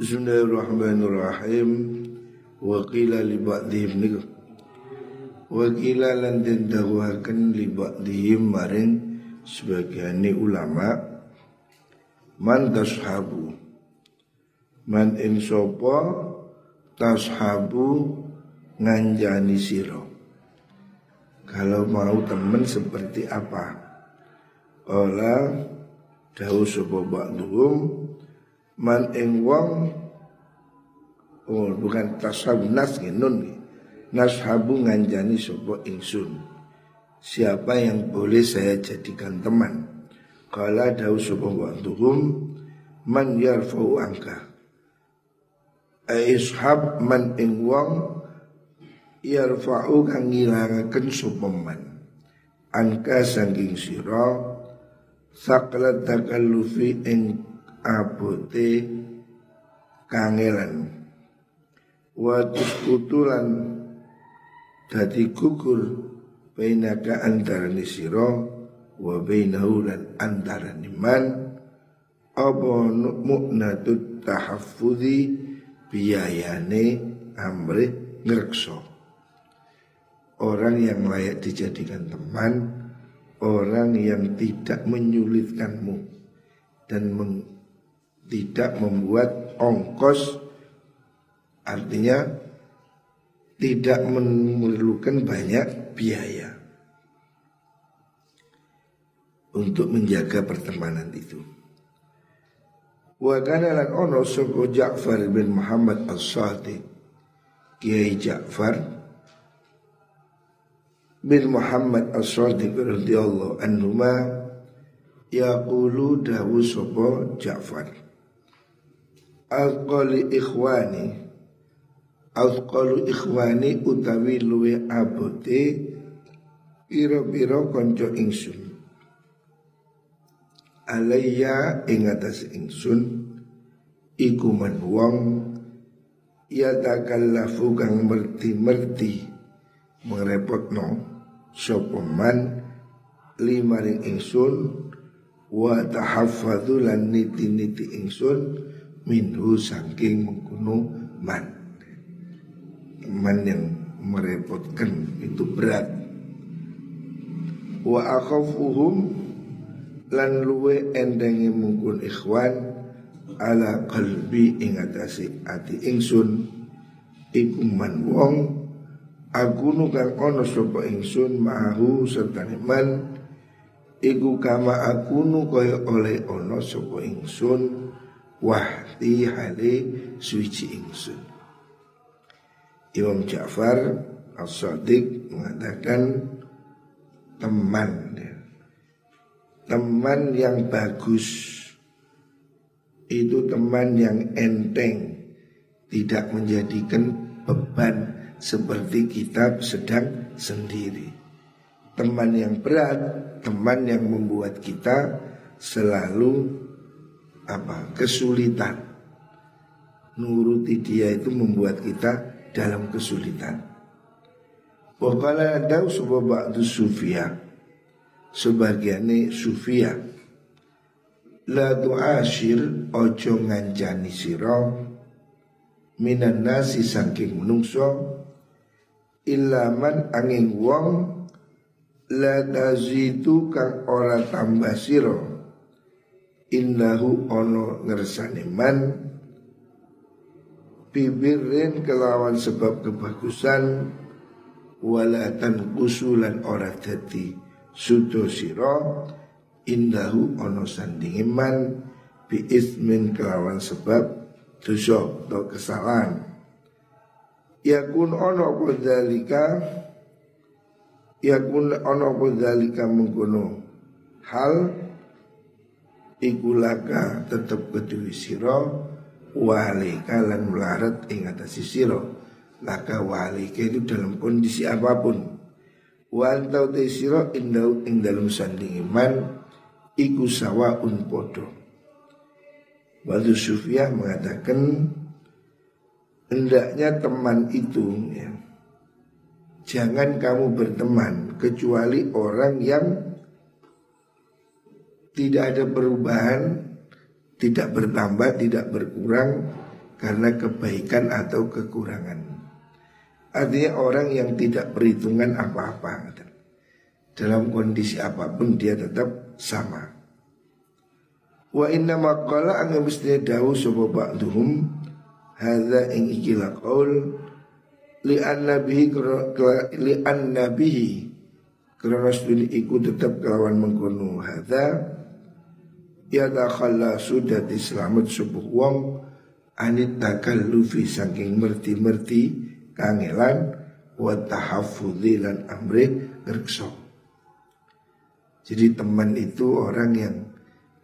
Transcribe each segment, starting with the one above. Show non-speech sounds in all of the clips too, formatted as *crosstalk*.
Bismillahirrahmanirrahim. Wa qila li ba'dihim niku. Wa qila lan den dawuhaken li ba'dihim maring sebagian ulama. Man tashabu. Man ing sapa tashabu nganjani siro kalau mau temen seperti apa? Ola dawu sapa ba'dhum man ing wong oh bukan tashabu nas nun nashabu nganjani sapa ingsun. Siapa yang boleh saya jadikan teman? Kala dawu sapa ba'dhum man yarfa'u angka. Ishab man ing wong yarfa'u kang ngilangaken sapa man. Angka sangking sira saklat takallufi ing abote kangelan. Wa tuskutulan dadi gugur bainaka antara sira wa bainahu lan antara man. Apa mu'natut tahaffudhi biayane amre ngrekso orang yang layak dijadikan teman orang yang tidak menyulitkanmu dan meng tidak membuat ongkos artinya tidak memerlukan banyak biaya untuk menjaga pertemanan itu. Wa kana lan ono soko Ja'far bin Muhammad As-Sadiq Kiai Ja'far bin Muhammad As-Sadiq radhiyallahu anhu ma yaqulu dawu sapa Ja'far Alqali ikhwani. Alqalu ikhwani utawi luwe abote Piro-piro konco ingsun. Alaya ing atas ingsun Iku man wong Ya takallafu kang merti-merti Merepotno Sopoman Limaring ingsun Wa tahaffadhu lan niti-niti ingsun minhu saking mengkuno man. Man yang merepotkan itu berat. Wa akhafuhum lan luwe endengi mungkun ikhwan ala qalbi ing atase ati ingsun. Iku man wong agunu kang ono sapa ingsun mahu serta man iku kama agunu kaya oleh ono sapa ingsun wahdi hale suci ingsun. Imam Ja'far As-Sadiq mengatakan teman teman yang bagus. Itu teman yang enteng. Tidak menjadikan beban seperti kita sedang sendiri. Teman yang berat teman yang membuat kita selalu apa kesulitan nuruti dia itu membuat kita dalam kesulitan. Wakala ada sebuah ba'du sufia. Sebagiannya sufia. La du'ashir ojo nganjani siro Minan nasi saking menungso. Ilaman angin wong La tazidu kang ora tambah siro innahu ono ngersane man bibirin kelawan sebab kebagusan walatan kusulan ora dadi sudo siro indahu ono sandingi man bi ismin kelawan sebab dosa atau kesalahan. Yakun ono kudzalika yakun ono kudzalika mengkono hal? Ikulaka tetep kedui siro walika lan melarat ing atas siro laka walika itu dalam kondisi apa pun. Wan tau te siro indau ing dalam sanding iman iku sawaun podo Wadu Sufiyah mengatakan hendaknya teman itu ya, jangan kamu berteman kecuali orang yang tidak ada perubahan, tidak bertambah, tidak berkurang karena kebaikan atau kekurangan. Artinya orang yang tidak perhitungan apa-apa Dalam kondisi apa pun dia tetap sama. Wa inna maqala angin mesti dawu sapa ba'duhum hadza ing ikilah qaul li annabihi li annabihi karena studi iku tetap kelawan mengkono. Hadza ya dakhalla sudah diselamat subuh wong anit takallufi saking merti-merti kangelan wa tahaffudzi lan amri gerkso. Jadi teman itu orang yang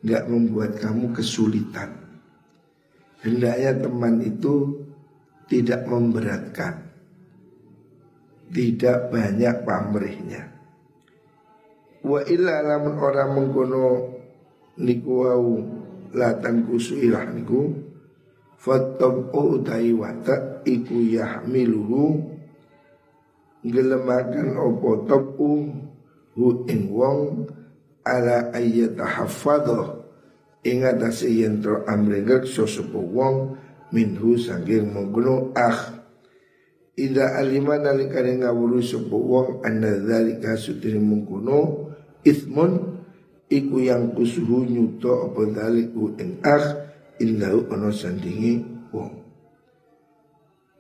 nggak membuat kamu kesulitan. Hendaknya teman itu tidak memberatkan. Tidak banyak pamrihnya. Wa illa lamun orang mengkono niku wau latan kusuilah niku. Fatab'u utai wata iku yahmiluhu. Gelemakan opo tabu hu ing wong ala ayyatahafadho. Ing atase yen tro amre ngrekso sapa wong minhu saking mengkono ah. Ida alima nalikane ngawuru sapa wong anna dzalika sutri mengkono ismun iku yang kusuhu nyuto apa dzaliku ing ah illahu ono sandingi wong.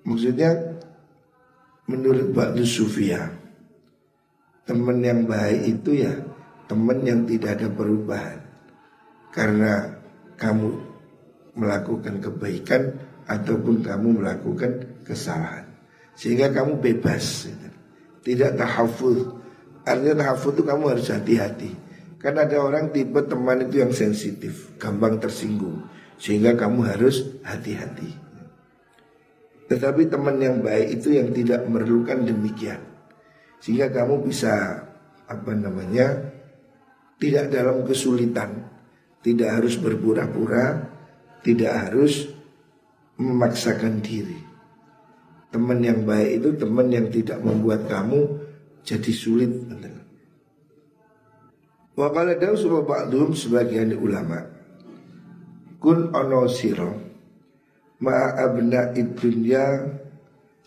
Maksudnya menurut Ba'du Sufia teman yang baik itu ya teman yang tidak ada perubahan. Karena kamu melakukan kebaikan ataupun kamu melakukan kesalahan. Sehingga kamu bebas. Tidak tahafuz. Artinya tahafuz itu kamu harus hati-hati karena ada orang tipe teman itu yang sensitif gampang tersinggung sehingga kamu harus hati-hati. Tetapi teman yang baik itu yang tidak memerlukan demikian. Sehingga kamu bisa apa namanya? tidak dalam kesulitan, tidak harus berpura-pura, tidak harus memaksakan diri. Teman yang baik itu teman yang tidak membuat kamu jadi sulit. Wakala dawu sebab sebagian ulama. Kun ono siro ma abna idunya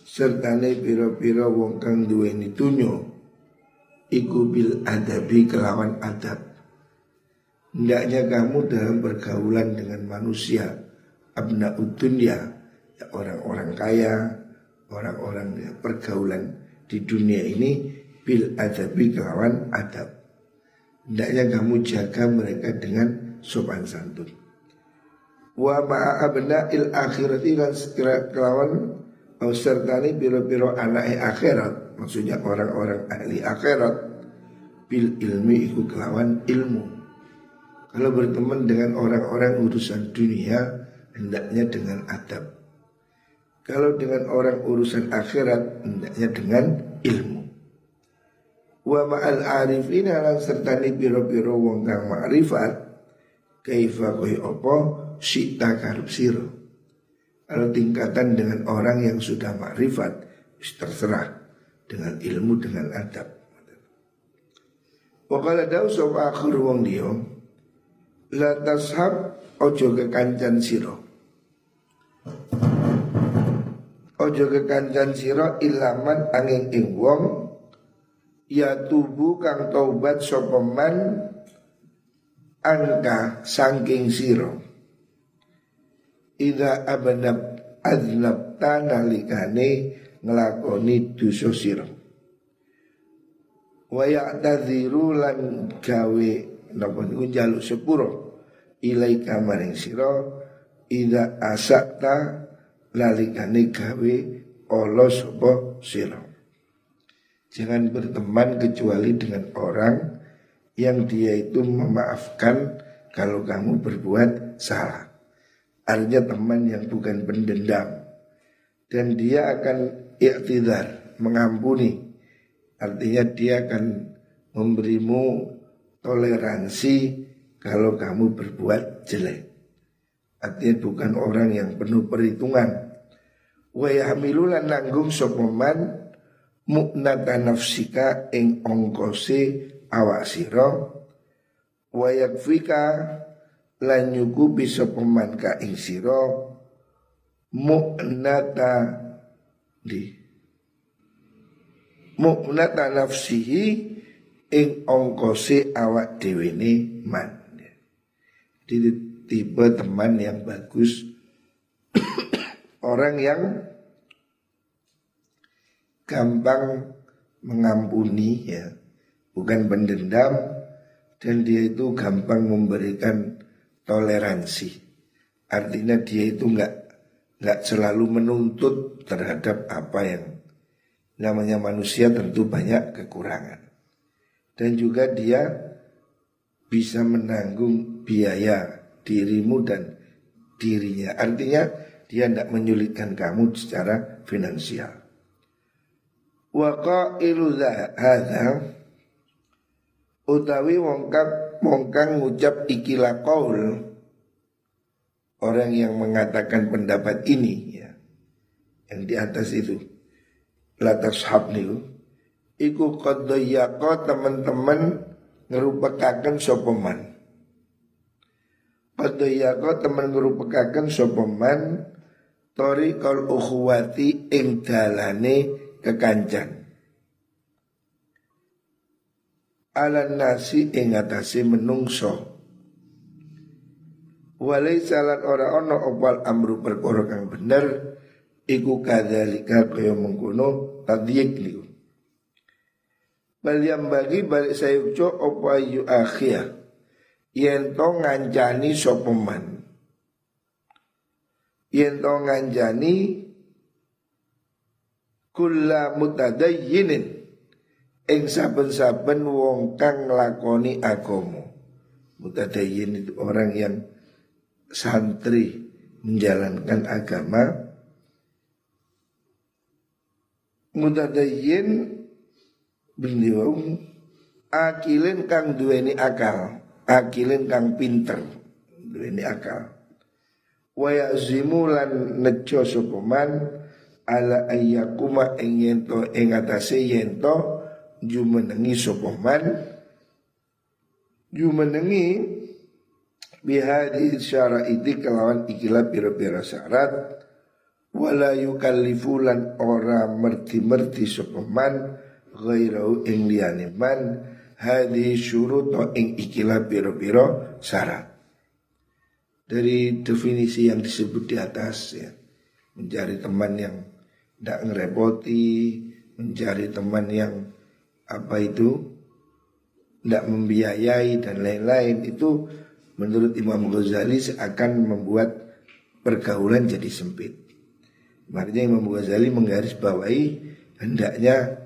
sertane piro-piro wong kang duweni tunyo iku bil adabi kelawan adab. Hendaknya kamu dalam pergaulan dengan manusia abna udunya ya orang-orang kaya orang-orang pergaulan di dunia ini bil adabi kelawan adab hendaknya kamu jaga mereka dengan sopan santun. Wa ma'a il akhirati lan kelawan au sertani biro-biro anak akhirat maksudnya orang-orang ahli akhirat bil ilmi iku kelawan ilmu. Kalau berteman dengan orang-orang urusan dunia hendaknya dengan adab. Kalau dengan orang urusan akhirat hendaknya dengan ilmu wa ma'al arifina lan sertani biro-biro wong kang ma'rifat kaifa koi opo Sita karub siro Kalau tingkatan dengan orang yang sudah makrifat Terserah Dengan ilmu, dengan adab. Wakala daw sopa akhir wong dia La tashab ojo ke kancan siro Ojo ke kancan siro ilaman angin ing wong Ya tubuh kang taubat sopeman Angka sangking siro Ida abnab adnab tanah likane ngelakoni dosa sira. Wa ya'tadhiru lan gawe napa niku sepuro ilaika maring sira ida asakta lalikane gawe Allah sapa sira. Jangan berteman kecuali dengan orang yang dia itu memaafkan kalau kamu berbuat salah. Artinya teman yang bukan pendendam. Dan dia akan iktidar Mengampuni. Artinya dia akan memberimu toleransi Kalau kamu berbuat jelek. Artinya bukan orang yang penuh perhitungan. Wa yahmilulan nanggung sopeman Muknata nafsika ing ongkose awasiro Wa yakfika lan nyukupi sapa man ka ing sira mu'nata di mu'nata nafsihi ing ongkose awak dhewe man. Jadi teman yang bagus *coughs* orang yang gampang mengampuni ya, bukan pendendam dan dia itu gampang memberikan toleransi. Artinya dia itu nggak nggak selalu menuntut terhadap apa yang namanya manusia tentu banyak kekurangan. Dan juga dia bisa menanggung biaya dirimu dan dirinya. Artinya dia tidak menyulitkan kamu secara finansial. Wa qailu hadza utawi wong kang ngucap ikilah qaul orang yang mengatakan pendapat ini ya yang di atas itu latas habniu iku qaddayyaqa teman-teman ngerupakaken sopeman. Qaddayyaqa teman ngerupakaken sopeman tori kal ukhuwati ing dalane kekancan. Ala nasi ing atase menungso. Walai salat ora ono opal amru perkara kang bener iku kadzalika kaya mengkono tadyik liu. Bal bagi balik saya uco opa yu akhir? Yen to ngancani sopeman. Yen to nganjani kula mutadayyinin ing saben-saben wong kang nglakoni agama. Mutadayyin itu orang yang santri menjalankan agama. Mutadayyin beliau akilin kang duweni akal akilin kang pinter duweni akal. Wa yazimu lan nejo sokoman ala ayyakuma ing yento ing atase yento jumenengi sokoman jumenengi bihadi syaraiti kelawan ikilah pira-pira syarat. Wala yukallifulan ora merti-merti sopeman ghairau ing liyane man hadi syurut ing ikilah pira-pira syarat. Dari definisi yang disebut di atas ya. Mencari teman yang tidak ngerepoti mencari teman yang apa itu tidak membiayai dan lain-lain. Itu menurut Imam Ghazali akan membuat pergaulan jadi sempit. Makanya Imam Ghazali menggarisbawahi hendaknya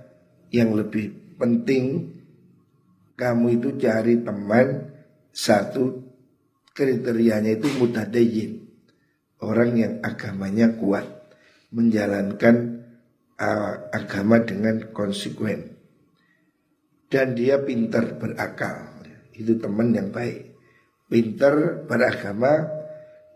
yang lebih penting kamu itu cari teman satu kriterianya itu mutadayin orang yang agamanya kuat menjalankan uh, agama dengan konsekuen. Dan dia pintar berakal. Itu teman yang baik. Pinter beragama,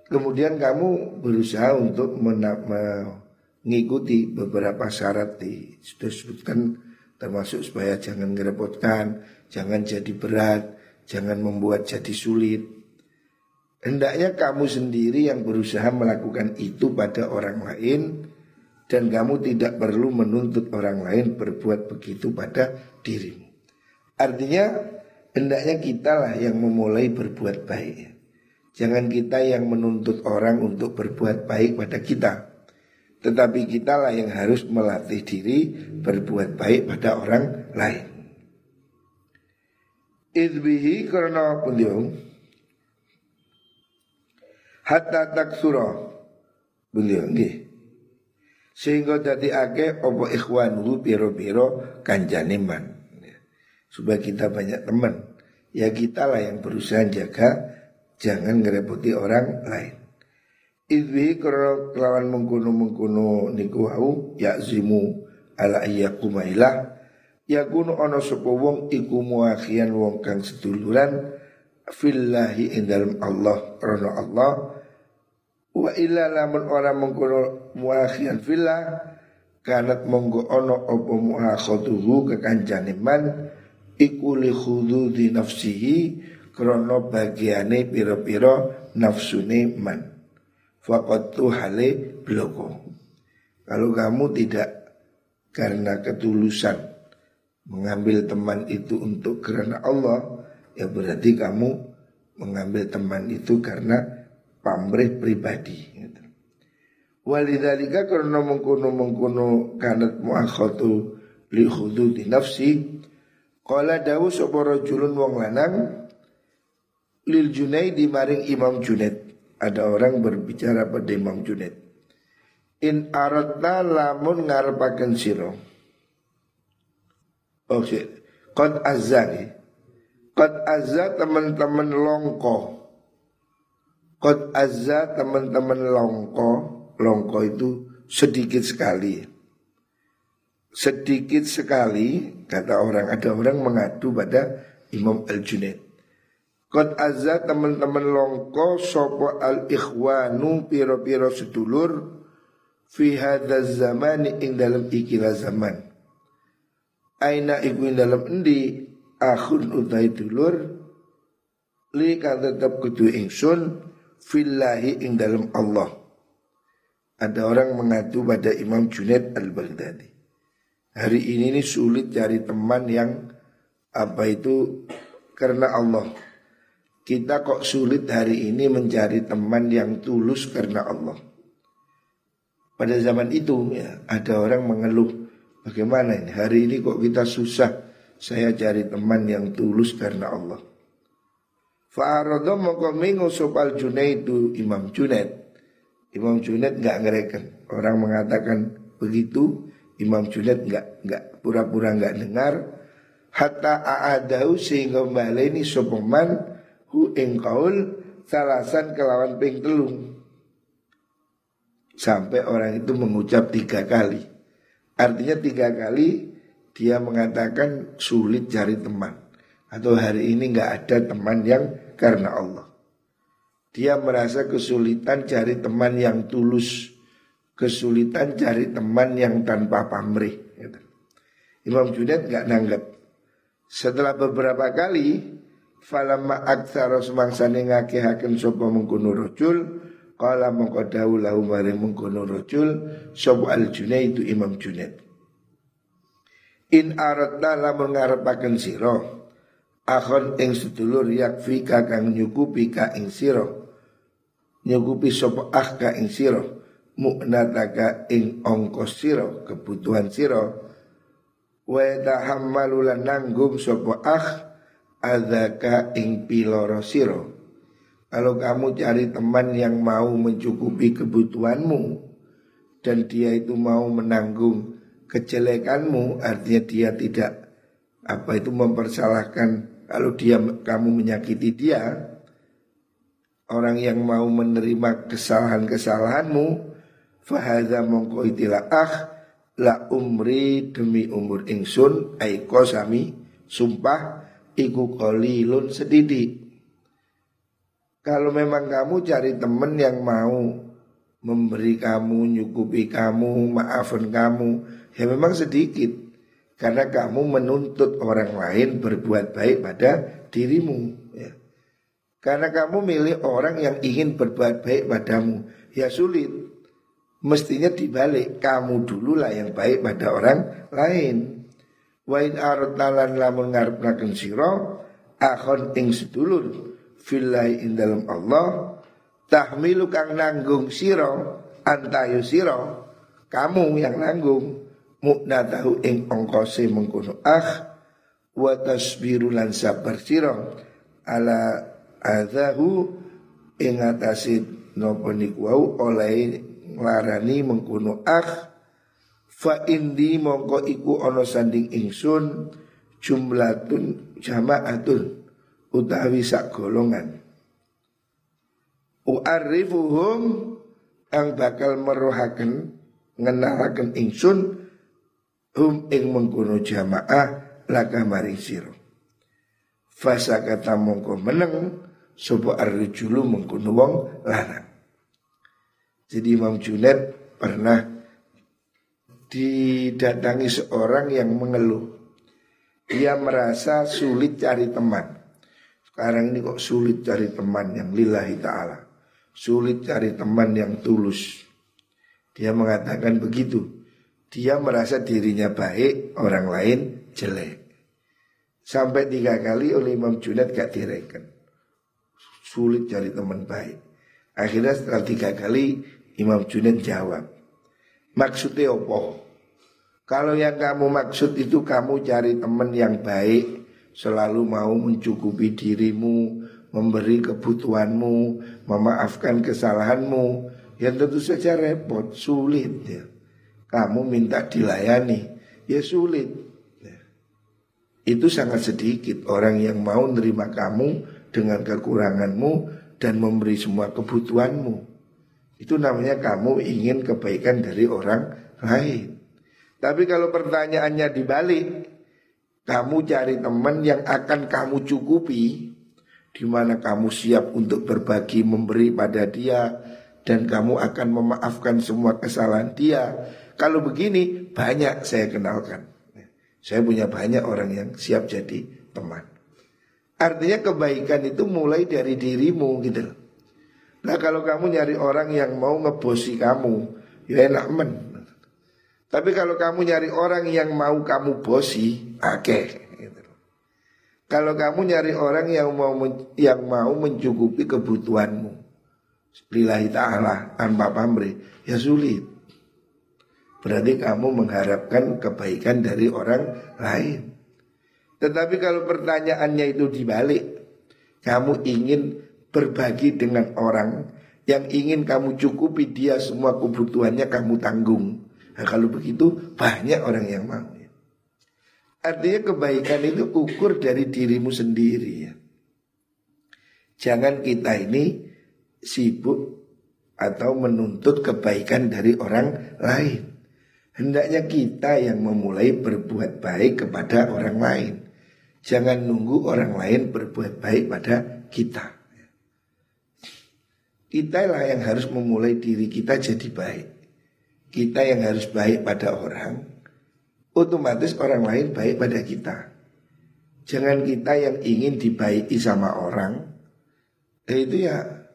kemudian kamu berusaha untuk mengikuti beberapa syarat di sudah sebutkan termasuk supaya jangan merepotkan, jangan jadi berat, jangan membuat jadi sulit. Hendaknya kamu sendiri yang berusaha melakukan itu pada orang lain dan kamu tidak perlu menuntut orang lain berbuat begitu pada dirimu. Artinya Hendaknya kita lah yang memulai berbuat baik. Jangan kita yang menuntut orang untuk berbuat baik pada kita. Tetapi kita lah yang harus melatih diri berbuat baik pada orang lain. Idbihi karena beliau hatta taksura beliau nggih. Sehingga dadi akeh apa ikhwanuhu piro-piro kanjane man. Supaya kita banyak teman. Ya kita lah yang berusaha jaga jangan ngerepoti orang lain. Idwi kalau kelawan mengkuno mengkuno niku wau ya zimu ala ayyakuma ilah. Ya kuno ono sapa wong iku muakhian wong kang seduluran fillahi ing dalam Allah rono Allah wa illa lamun ora mengkuno muakhian fillah kanat monggo ono apa muakhatuhu kekancane man iku li khududi nafsihi krono bagiane piro-piro nafsune man faqattu hale bloko. Kalau kamu tidak karena ketulusan mengambil teman itu untuk karena Allah, ya berarti kamu mengambil teman itu karena pamrih pribadi. Gitu. Walidhalika karena mengkuno kanat muakhatu li khududi nafsi Kala dawu sapa rajulun wong lanang lil Junaidi maring Imam Junaid. Ada orang berbicara pada Imam Junaid. In aradna lamun ngarepaken sira. Oke. Qad azani. Qad azza teman-teman longko. Qad azza teman-teman longko. Longko itu sedikit sekali sedikit sekali kata orang ada orang mengadu pada Imam Al Junaid. Kot azza teman-teman longko sopo al ikhwanu piro piro sedulur fi hadzal zaman ing dalam ikilah zaman. Aina iku dalam endi akhun utai dulur li kan tetap kudu ingsun fillahi ing dalam Allah. Ada orang mengadu pada Imam Junaid al-Baghdadi. Hari ini ini sulit cari teman yang apa itu karena Allah. Kita kok sulit hari ini mencari teman yang tulus karena Allah. Pada zaman itu ya ada orang mengeluh bagaimana ini hari ini kok kita susah saya cari teman yang tulus karena Allah. Fa'arada mongko mingu sopal Junaidu Imam Junaid. Imam Junaid nggak ngereken. Orang mengatakan begitu Imam Junaid nggak nggak pura-pura nggak dengar hatta aadahu sehingga ini sopeman hu ing kaul salasan kelawan ping telung sampai orang itu mengucap tiga kali artinya tiga kali dia mengatakan sulit cari teman atau hari ini nggak ada teman yang karena Allah dia merasa kesulitan cari teman yang tulus kesulitan cari teman yang tanpa pamrih. Gitu. Imam Junaid nggak nanggap. Setelah beberapa kali, falama aksara semangsane ngakihaken sapa mengkono rojul, kala mengko lahu mari mengkono rojul, sapa al Junaid Imam Junaid. In aradna lamun ngarepaken sira, akhon ing sedulur yakfi kakang nyukupi ka ing sira. Nyukupi sapa ah ka ing sira. Mu'nataka ing ongkos siro kebutuhan siro wa tahammalu lan nanggung sapa akh adzaka ing piloro siro kalau kamu cari teman yang mau mencukupi kebutuhanmu dan dia itu mau menanggung kejelekanmu artinya dia tidak apa itu mempersalahkan kalau dia kamu menyakiti dia orang yang mau menerima kesalahan-kesalahanmu Fahadha mongko itilah ah La umri demi umur ingsun Aiko sami Sumpah Iku kolilun sedidik. Kalau memang kamu cari temen yang mau Memberi kamu, nyukupi kamu, maafkan kamu Ya memang sedikit Karena kamu menuntut orang lain berbuat baik pada dirimu ya. Karena kamu milih orang yang ingin berbuat baik padamu Ya sulit. Mestinya dibalik Kamu dulu lah yang baik pada orang lain. Wa in aradnalan lamun ngarepnaken sira akhon ing sedulur fillahi ing dalam Allah tahmilu kang nanggung sira antayu sira kamu yang nanggung tahu ing ongkose mengkono. Ah wa tasbiru lan sabar sira ala adahu ing atase napa niku oleh nglarani mengkuno akh fa indi mongko iku ana sanding ingsun jumlatun jama'atun utawi sak golongan u'arifuhum ang bakal merohaken ngenalaken ingsun hum ing mengkuno jamaah laka maring sira fasa kata mongko meneng sapa arjulu mengkuno wong larang jadi Imam Junaid pernah didatangi seorang yang mengeluh. Dia merasa sulit cari teman. Sekarang ini kok sulit cari teman yang lillahi ta'ala. Sulit cari teman yang tulus. Dia mengatakan begitu. Dia merasa dirinya baik, orang lain jelek. Sampai tiga kali oleh Imam Junaid gak direken. Sulit cari teman baik. Akhirnya setelah tiga kali Imam Junaid jawab. Maksudnya apa? Kalau yang kamu maksud itu kamu cari teman yang baik, selalu mau mencukupi dirimu, memberi kebutuhanmu, memaafkan kesalahanmu, ya tentu saja repot, sulit ya. Kamu minta dilayani, ya sulit. Ya. Itu sangat sedikit orang yang mau nerima kamu dengan kekuranganmu dan memberi semua kebutuhanmu. Itu namanya kamu ingin kebaikan dari orang lain. Tapi kalau pertanyaannya dibalik, kamu cari teman yang akan kamu cukupi, di mana kamu siap untuk berbagi memberi pada dia dan kamu akan memaafkan semua kesalahan dia. Kalau begini banyak saya kenalkan. Saya punya banyak orang yang siap jadi teman. Artinya kebaikan itu mulai dari dirimu gitu Nah kalau kamu nyari orang yang mau ngebosi kamu, ya enak men. Tapi kalau kamu nyari orang yang mau kamu bosi, oke. Okay. Kalau kamu nyari orang yang mau yang mau mencukupi kebutuhanmu, lillahi ta'ala tanpa pamrih, ya sulit. Berarti kamu mengharapkan kebaikan dari orang lain. Tetapi kalau pertanyaannya itu dibalik, kamu ingin berbagi dengan orang yang ingin kamu cukupi dia semua kebutuhannya kamu tanggung. Nah, kalau begitu banyak orang yang mau. Artinya kebaikan itu ukur dari dirimu sendiri ya. Jangan kita ini sibuk atau menuntut kebaikan dari orang lain. Hendaknya kita yang memulai berbuat baik kepada orang lain. Jangan nunggu orang lain berbuat baik pada kita. Kita lah yang harus memulai diri kita jadi baik. Kita yang harus baik pada orang, otomatis orang lain baik pada kita. Jangan kita yang ingin dibaiki sama orang, eh itu ya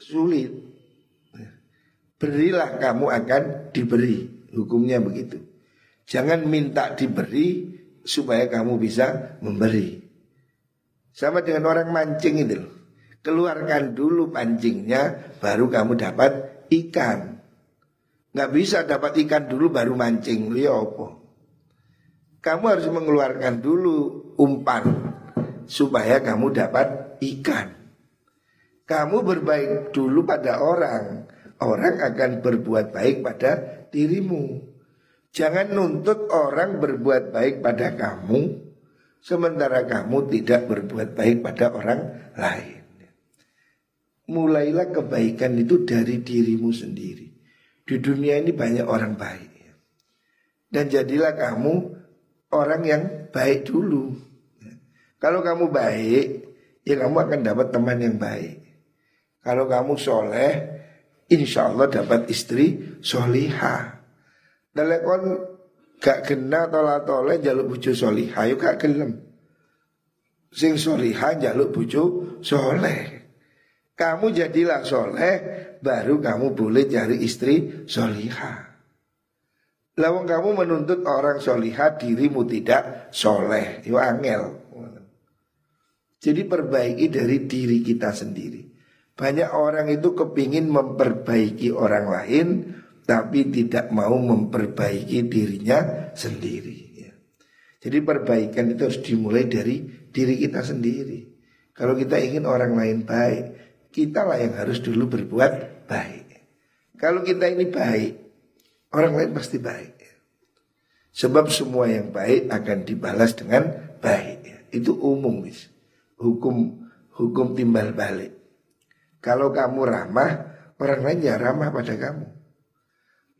sulit. Berilah kamu akan diberi, hukumnya begitu. Jangan minta diberi supaya kamu bisa memberi. Sama dengan orang mancing itu Keluarkan dulu pancingnya baru kamu dapat ikan. Nggak bisa dapat ikan dulu baru mancing. Ya apa? kamu harus mengeluarkan dulu umpan supaya kamu dapat ikan. Kamu berbaik dulu pada orang, orang akan berbuat baik pada dirimu. Jangan nuntut orang berbuat baik pada kamu, sementara kamu tidak berbuat baik pada orang lain. Mulailah kebaikan itu dari dirimu sendiri. Di dunia ini banyak orang baik. Dan jadilah kamu orang yang baik dulu. Kalau kamu baik, ya kamu akan dapat teman yang baik. Kalau kamu soleh, insya Allah dapat istri soliha. Dalekon gak kena tola tole jaluk bucu soliha, yuk gak gelem. Sing soliha jaluk bucu soleh. Kamu jadilah soleh, baru kamu boleh cari istri soliha. Lawang kamu menuntut orang solihat dirimu tidak soleh, itu angel. Jadi perbaiki dari diri kita sendiri. Banyak orang itu kepingin memperbaiki orang lain, tapi tidak mau memperbaiki dirinya sendiri. Ya. Jadi perbaikan itu harus dimulai dari diri kita sendiri. Kalau kita ingin orang lain baik, kita lah yang harus dulu berbuat baik. Kalau kita ini baik, Orang lain pasti baik. Sebab semua yang baik akan dibalas dengan baik. Itu umum, mis. Hukum hukum timbal balik. Kalau kamu ramah, orang lain ya ramah pada kamu.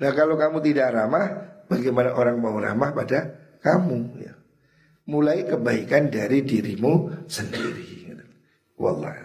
Nah kalau kamu tidak ramah, bagaimana orang mau ramah pada kamu? Ya. Mulai kebaikan dari dirimu sendiri. Wallah.